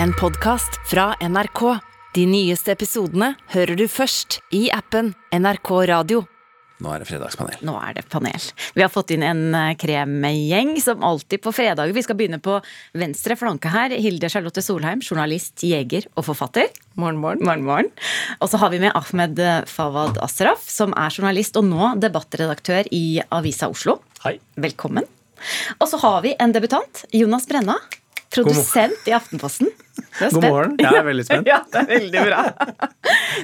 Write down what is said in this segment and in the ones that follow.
en podkast fra NRK. De nyeste episodene hører du først i appen NRK Radio. Nå er det fredagspanel. Nå er det panel. Vi har fått inn en eh, kremgjeng som alltid på fredager. Vi skal begynne på venstre flanke her. Hilde Charlotte Solheim, journalist, jeger og forfatter. Morgen, morgen. Morgen, morgen. Og så har vi med Ahmed Fawad Asraf, som er journalist og nå debattredaktør i Avisa Oslo. Hei. Velkommen. Og så har vi en debutant. Jonas Brenna. Produsent i Aftenposten. God morgen. Jeg er veldig spent. Ja, det er veldig bra.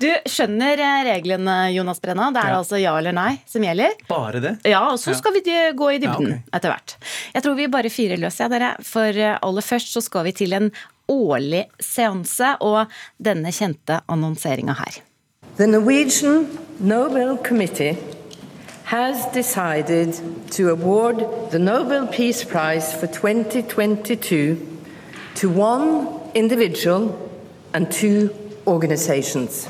Du skjønner eh, reglene, Jonas Brenna. Det er Ja. altså ja eller nei som gjelder. Bare det? Ja, og så skal vi gå i dybden Ja, okay. etter hvert. Jeg tror vi bare fyrer løs, ja, dere. For eh, aller først så skal vi til en årlig seanse og denne kjente annonseringa her. The Norwegian Nobel Committee has decided to award the Nobel Peace Prize for 2022 to one individual and two organizations.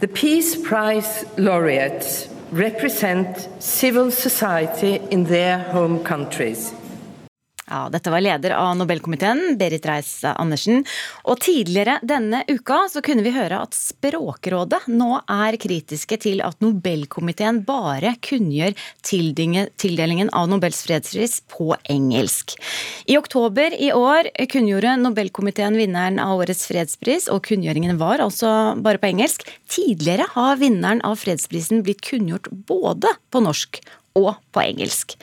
The Peace Prize laureates represent civil society in their home countries. Ja, Dette var leder av Nobelkomiteen, Berit Reiss-Andersen. Og tidligere denne uka så kunne vi høre at Språkrådet nå er kritiske til at Nobelkomiteen bare kunngjør tildelingen av Nobels fredspris på engelsk. I oktober i år kunngjorde Nobelkomiteen vinneren av årets fredspris, og kunngjøringen var altså bare på engelsk. Tidligere har vinneren av fredsprisen blitt kunngjort både på norsk og på engelsk.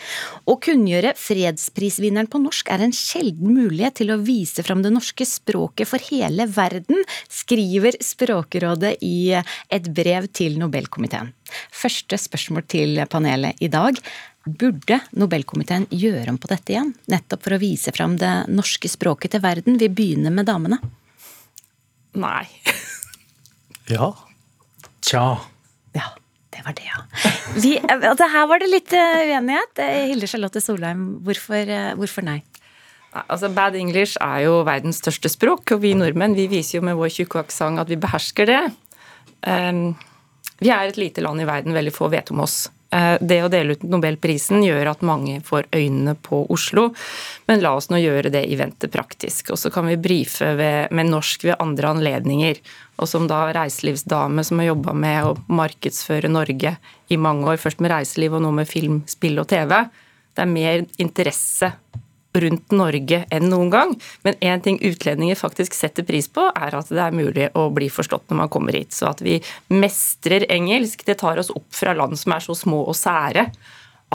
Å kunngjøre fredsprisvinneren på norsk er en sjelden mulighet til å vise fram det norske språket for hele verden, skriver Språkrådet i et brev til Nobelkomiteen. Første spørsmål til panelet i dag. Burde Nobelkomiteen gjøre om på dette igjen? Nettopp for å vise fram det norske språket til verden. Vi begynner med damene. Nei. Ja. Tja. Ja, det var det, ja. Vi, altså, her var det litt eh, uenighet. Eh, Hilde Charlotte Solheim, hvorfor, eh, hvorfor? Nei, Altså, Bad English er jo verdens største språk, og vi nordmenn vi viser jo med vår tjukke aksent at vi behersker det. Um, vi er et lite land i verden, veldig få vet om oss. Eh, Det å dele ut Nobelprisen gjør at mange får øynene på Oslo, men la oss nå gjøre det i vente praktisk. Og så kan vi brife ved, med norsk ved andre anledninger. Og som da reiselivsdame som har jobba med å markedsføre Norge i mange år, først med reiseliv og nå med film, spill og TV, det er mer interesse rundt Norge enn noen gang. Men én ting utlendinger faktisk setter pris på, er at det er mulig å bli forstått når man kommer hit. Så at vi mestrer engelsk, det tar oss opp fra land som er så små og sære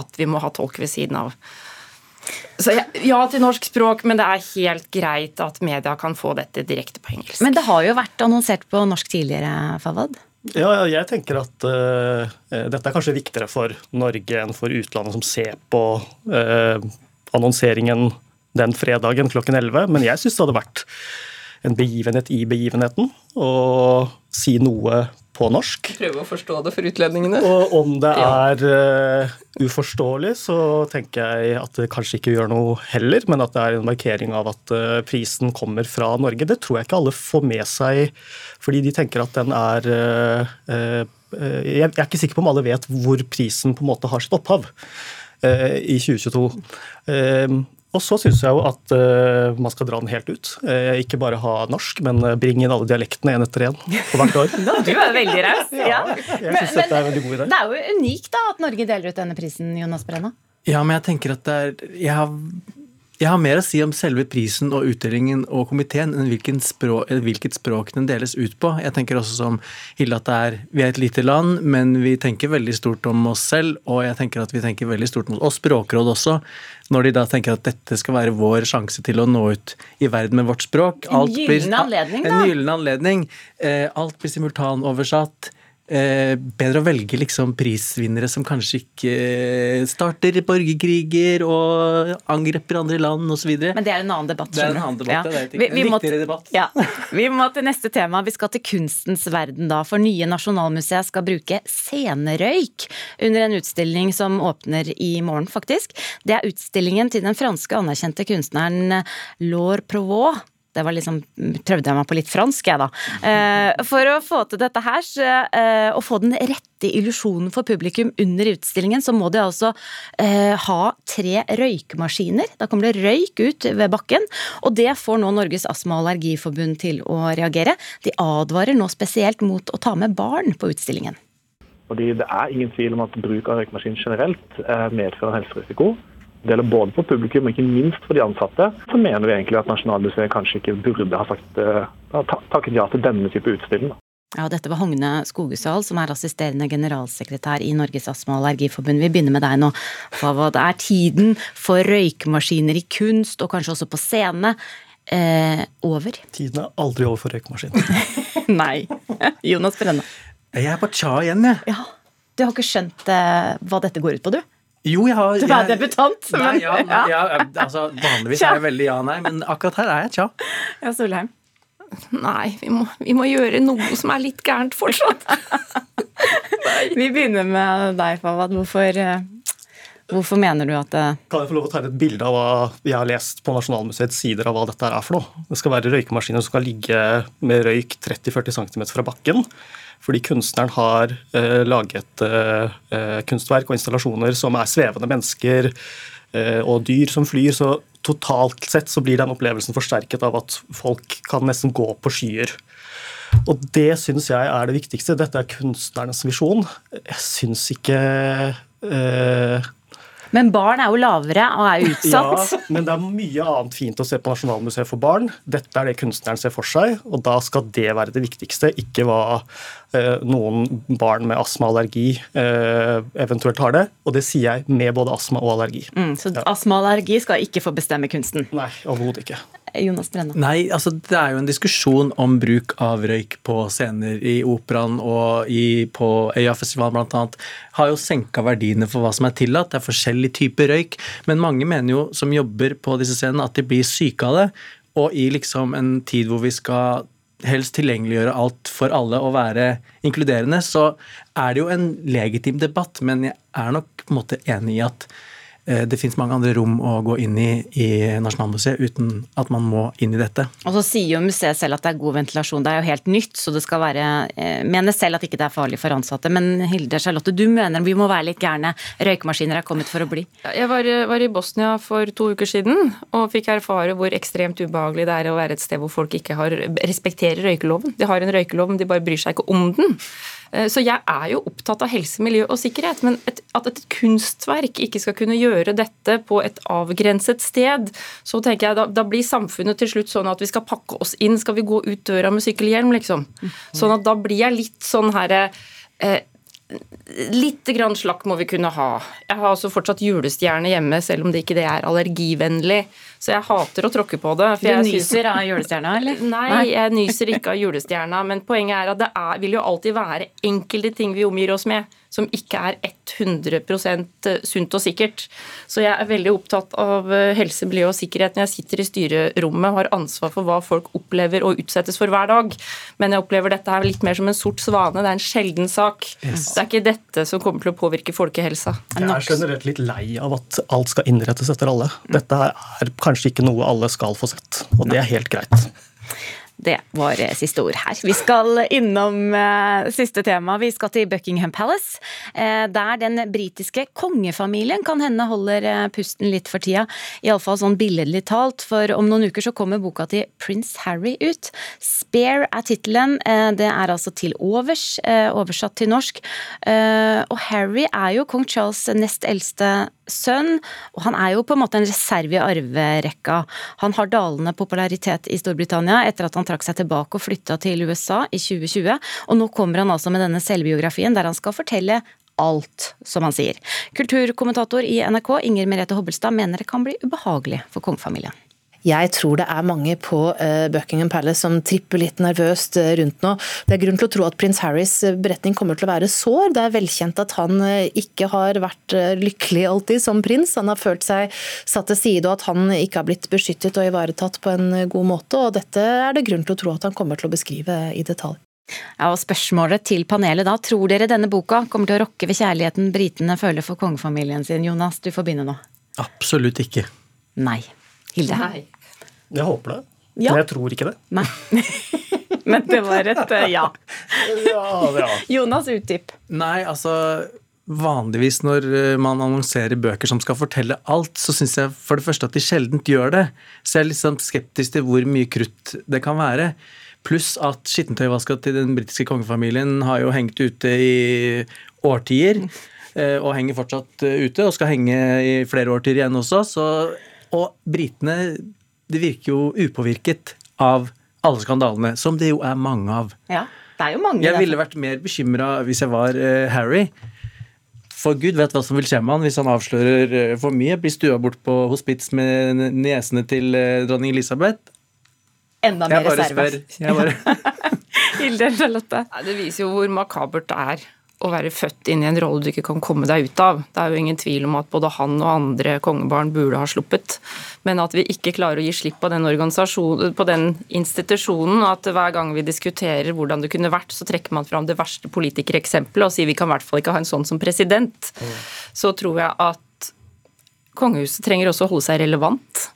at vi må ha tolk ved siden av. Så ja, ja til norsk språk, men det er helt greit at media kan få dette direkte på engelsk. Men det har jo vært annonsert på norsk tidligere, Fawad. ja, jeg tenker at uh, dette er kanskje viktigere for Norge enn for utlandet som ser på eh, annonseringen den fredagen klokken 11. Men jeg syns det hadde vært en begivenhet i begivenheten å si noe på norsk. Prøve å forstå det for utlendingene. Og om det er uh, uforståelig, så tenker jeg at det kanskje ikke gjør noe heller, men at det er en markering av at uh, prisen kommer fra Norge. Det tror jeg ikke alle får med seg, fordi de tenker at den er uh, eh, Jeg er ikke sikker på om alle vet hvor prisen på en måte har sitt opphav i 2022. Eh, og så syns jeg jo at eh, man skal dra den helt ut. Eh, ikke bare ha norsk, men eh, bringe inn alle dialektene én etter én på hvert år. Du er veldig raus. Ja. Jeg syns dette er en veldig god idé. Det er jo unikt da at Norge deler ut denne prisen, Jonas Brenna. Ja, men jeg tenker at det er jeg har, jeg har mer å si om selve prisen og utdelingen og komiteen enn språk, hvilket språk den deles ut på. Jeg tenker også som Hilde at det er, vi er et lite land, men vi tenker veldig stort om oss selv. Og jeg tenker at vi tenker veldig stort om oss, og Språkrådet også. Når de da tenker at dette skal være vår sjanse til å nå ut i verden med vårt språk. Alt en gyllen anledning, da. En gyllen anledning. Eh, alt blir simultanoversatt. Eh, bedre å velge liksom prisvinnere som kanskje ikke eh, starter borgerkriger og angriper andre land osv. Men det er en annen debatt. Det er en annen debatt, debatt, det er Vi- en vi må- viktigere debatt. Ja. Vi må til neste tema. Vi skal til kunstens verden da. For nye Nasjonalmuseet skal bruke scenerøyk under en utstilling som åpner i morgen, faktisk. Det er utstillingen til den franske anerkjente kunstneren Laure Provaux. Det var liksom Prøvde jeg meg på litt fransk, jeg, da. Eh, for å få til dette her, eh, å få den rette illusjonen for publikum under utstillingen, så må de altså eh, ha tre røykemaskiner. Da kommer det røyk ut ved bakken, og det får nå Norges astma- og allergiforbund til å reagere. De advarer nå spesielt mot å ta med barn på utstillingen. Fordi Det er ingen tvil om at bruk av røykemaskin generelt medfører helserisiko. Det gjelder både for publikum og ikke minst for de ansatte. Så mener vi egentlig at Nasjonalmuseet kanskje ikke burde ha sagt, eh, takket ja til denne type utstilling. Ja, Dette var Hogne Skogesal, som er assisterende generalsekretær i Norges astma- og allergiforbund. Vi begynner med deg nå. Hva det er tiden for røykemaskiner i kunst, og kanskje også på scene, eh, over? Tiden er aldri over for røykmaskiner. Nei. Jonas Brenne. Jeg er på tja igjen, jeg. Ja. Du har ikke skjønt eh, hva dette går ut på, du? Jo, jeg har Du er debutant, Nei, men ja, nei, ja, altså, vanligvis er jeg veldig ja-nei, men akkurat her er jeg tja. Ja, Solheim. Nei, vi må, vi må gjøre noe som er litt gærent fortsatt. Vi begynner med deg, Fawad. Hvorfor, eh, hvorfor mener du at det Kan jeg få lov å tegne et bilde av hva jeg har lest på Nasjonalmuseets sider av hva dette er for noe? Det skal være røykemaskiner som skal ligge med røyk 30-40 cm fra bakken. Fordi kunstneren har eh, laget eh, eh, kunstverk og installasjoner som er svevende mennesker eh, og dyr som flyr. Så totalt sett så blir den opplevelsen forsterket av at folk kan nesten gå på skyer. Og det syns jeg er det viktigste. Dette er kunstnernes visjon. Jeg syns ikke eh, Men barn er jo lavere og er utsatt. ja, men det er mye annet fint å se på Nasjonalmuseet for barn. Dette er det kunstneren ser for seg, og da skal det være det viktigste, ikke hva eh, noen barn med astma og allergi eh, eventuelt har det. Og det sier jeg med både astma og allergi. Mm, så astma og allergi skal ikke få bestemme kunsten. Nei, overhodet ikke. Jonas Brenna? Nei, altså det er jo en diskusjon om bruk av røyk på scener i operaen og i, på Øyafestivalen bl.a. Har jo senka verdiene for hva som er tillatt. Det er forskjellig type røyk. Men mange mener jo, som jobber på disse scenene, at de blir syke av det. Og i liksom en tid hvor vi skal helst tilgjengeliggjøre alt for alle og være inkluderende, så er det jo en legitim debatt. Men jeg er nok på en måte enig i at det finnes mange andre rom å gå inn i i Nasjonalmuseet uten at man må inn i dette. Og så sier jo museet selv at det er god ventilasjon. Det er jo helt nytt, så det skal være eh, Mener selv at ikke det er farlig for ansatte. Men Hilde Charlotte, du mener vi må være litt gærne. Røykemaskiner er kommet for å bli. Jeg var, var i Bosnia for to uker siden og fikk erfare hvor ekstremt ubehagelig det er å være et sted hvor folk ikke har, respekterer røykeloven. De har en røykelov, men de bare bryr seg ikke om den. Eh, Så jeg er jo opptatt av helse, miljø og sikkerhet, men et, at et kunstverk ikke skal kunne gjøre dette på et avgrenset sted, så tenker jeg da, da blir samfunnet til slutt sånn at vi skal pakke oss inn. Skal vi gå ut døra med sykkelhjelm, liksom? Sånn at da blir jeg litt sånn herre eh, Litt grann slakk må vi kunne ha. Jeg har også fortsatt julestjerne hjemme, selv om det ikke det er allergivennlig. Så jeg hater å tråkke på det. Du nyser av julestjerna, eller? Nei, jeg nyser ikke av julestjerna, men poenget er at det er, vil jo alltid være enkelte ting vi omgir oss med som ikke er 100% sunt og sikkert. Så jeg er veldig opptatt av eh, helse, miljø og sikkerhet når jeg sitter i styrerommet og har ansvar for hva folk opplever og utsettes for hver dag. Men jeg opplever dette her litt mer som en sort svane. Det er en sjelden sak. Det er ikke dette som kommer til å påvirke folkehelsa. Jeg er generelt litt lei av at alt skal innrettes etter alle. Dette er kanskje ikke noe alle skal få sett, og det er helt greit. Det var eh, siste ord her. Vi skal innom eh, siste tema. Vi skal til Buckingham Palace. Eh, der den britiske kongefamilien kan hende holder pusten litt for tida. Iallfall sånn billedlig talt, for om noen uker så kommer boka til prins Harry ut. Spare er tittelen. Det er altså til overs, oversatt til norsk. Og Harry er jo kong Charles' nest eldste sønn, og han er jo på en måte en reserve i arverekka. Han har dalende popularitet i Storbritannia etter at han trakk seg tilbake og flytta til USA i 2020, og nå kommer han altså med denne selvbiografien der han skal fortelle alt, som han sier. Kulturkommentator i NRK Inger Merete Hobbelstad mener det kan bli ubehagelig for kongefamilien. Jeg tror det er mange på eh, Buckingham Palace som tripper litt nervøst eh, rundt nå. Det er grunn til å tro at prins Harrys eh, beretning kommer til å være sår. Det er velkjent at han ikke har vært lykkelig alltid som prins. Han har følt seg satt til side, og at han ikke har blitt beskyttet og ivaretatt på en god måte. og Dette er det grunn til å tro at han kommer til å beskrive i detalj. Ja, og Spørsmålet til panelet da, tror dere denne boka kommer til å rokke ved kjærligheten britene føler for kongefamilien sin? Jonas, du får begynne nå. Absolutt ikke. Nei. Hilde? Nei. Jeg håper det. Ja. Men jeg tror ikke det. Nei. Men det var et eh, ja. Ja, ja. Jonas, utdyp. Nei, altså Vanligvis når eh, man annonserer bøker som skal fortelle alt, så syns jeg for det første at de sjeldent gjør det. Så jeg er litt sånn skeptisk til hvor mye krutt det kan være. Pluss at skittentøyvaska til den britiske kongefamilien har jo hengt ute i årtier. eh, Og henger fortsatt ute, og skal henge i flere årtier igjen også. Så, og britene de virker jo upåvirket av alle skandalene, som det jo er mange av. Ja, det er jo mange. Jeg ville vært mer bekymra hvis jeg var uh, Harry. For Gud vet hva som vil skje med han hvis han avslører uh, for mye. Blir stua bort på hospits med niesene til uh, dronning Elisabeth. Enda Jeg mer bare reserve. spør. Jeg bare, Hilde Charlotte. Det viser jo hvor makabert det er å være født inn i en rolle du ikke kan komme deg ut av. Det er jo ingen tvil om at både han og andre kongebarn burde ha sluppet. Men at vi ikke klarer å gi slipp på den, på den institusjonen. At hver gang vi diskuterer hvordan det kunne vært, så trekker man fram det verste politikereksempelet og sier vi kan i hvert fall ikke ha en sånn som president. Så tror jeg at kongehuset trenger også å holde seg relevant.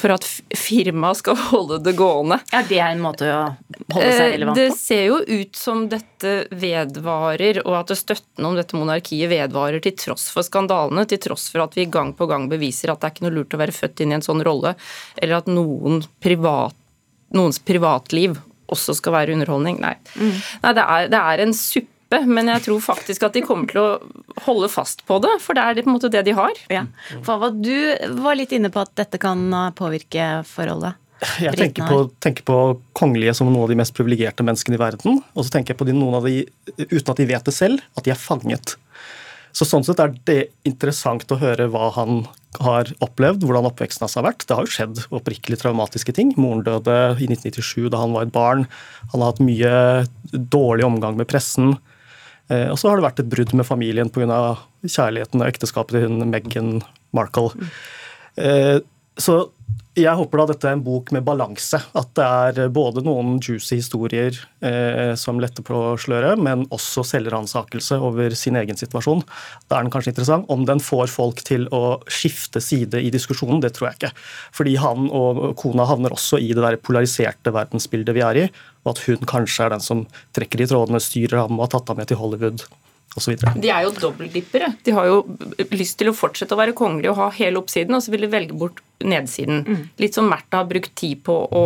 For at firmaet skal holde det gående. Ja, det er en måte å holde seg relevant på? Det ser jo ut som dette vedvarer, og at støtten om dette monarkiet vedvarer til tross for skandalene, til tross for at vi gang på gang beviser at det er ikke noe lurt å være født inn i en sånn rolle, eller at noen privat, noens privatliv også skal være underholdning. Nei, Nei det, er, det er en suppe. Men jeg tror faktisk at de kommer til å holde fast på det, for det er det på en måte det de har. Ja. Fava, du var litt inne på at dette kan uh, påvirke forholdet. Jeg tenker på, tenker på kongelige som noen av de mest privilegerte menneskene i verden. Og så tenker jeg på de, noen av de, uten at de vet det selv, at de er fanget. Så Sånn sett er det interessant å høre hva han har opplevd, hvordan oppveksten hans har vært. Det har jo skjedd opprikkelig traumatiske ting. Moren døde i 1997 da han var et barn. Han har hatt mye dårlig omgang med pressen. Eh, Og så har det vært et brudd med familien pga. kjærligheten og ekteskapet til Meghan Markle. Eh, Så jeg håper da dette er en bok med balanse. At det er både noen juicy historier eh, som letter på sløret, men også selvransakelse over sin egen situasjon. Da er den kanskje interessant. Om den får folk til å skifte side i diskusjonen, det tror jeg ikke. Fordi han og kona havner også i det der polariserte verdensbildet vi er i, og at hun kanskje er den som trekker i trådene, styrer ham og har tatt ham med til Hollywood osv. De er jo dobbeltdippere. De har jo lyst til å fortsette å være kongelige og ha hele oppsiden, og så vil de velge bort nedsiden. Litt som Märtha har brukt tid på å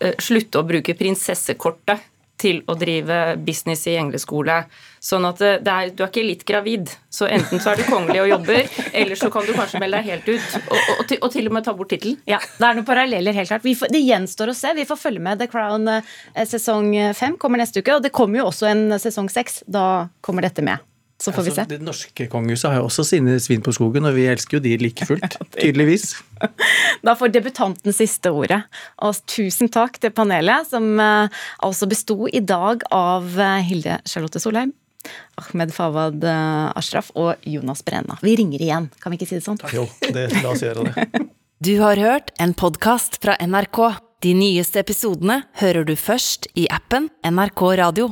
eh, slutte å bruke prinsessekortet til å drive business i engleskole. Sånn at det det er, du er ikke litt gravid. Så enten så er du kongelig og jobber, eller så kan du kanskje melde deg helt ut. Og, og, til, og til og med ta bort tittelen. Ja, Det er noen paralleller, helt klart. Vi får, det gjenstår å se. Vi får følge med. The Crown eh, sesong fem kommer neste uke, og det kommer jo også en sesong seks. Da kommer dette med. Så får vi se. altså, det norske kongehuset har jo også sine svin på skogen, og vi elsker jo de like fullt. Tydeligvis. Da får debutanten siste ordet. Og tusen takk til panelet, som eh, altså besto i dag av eh, Hilde Charlotte Solheim, Ahmed Fawad eh, Ashraf og Jonas Brenna. Vi ringer igjen, kan vi ikke si det sånn? Jo, det, la oss gjøre det. Du har hørt en podkast fra NRK. De nyeste episodene hører du først i appen NRK Radio.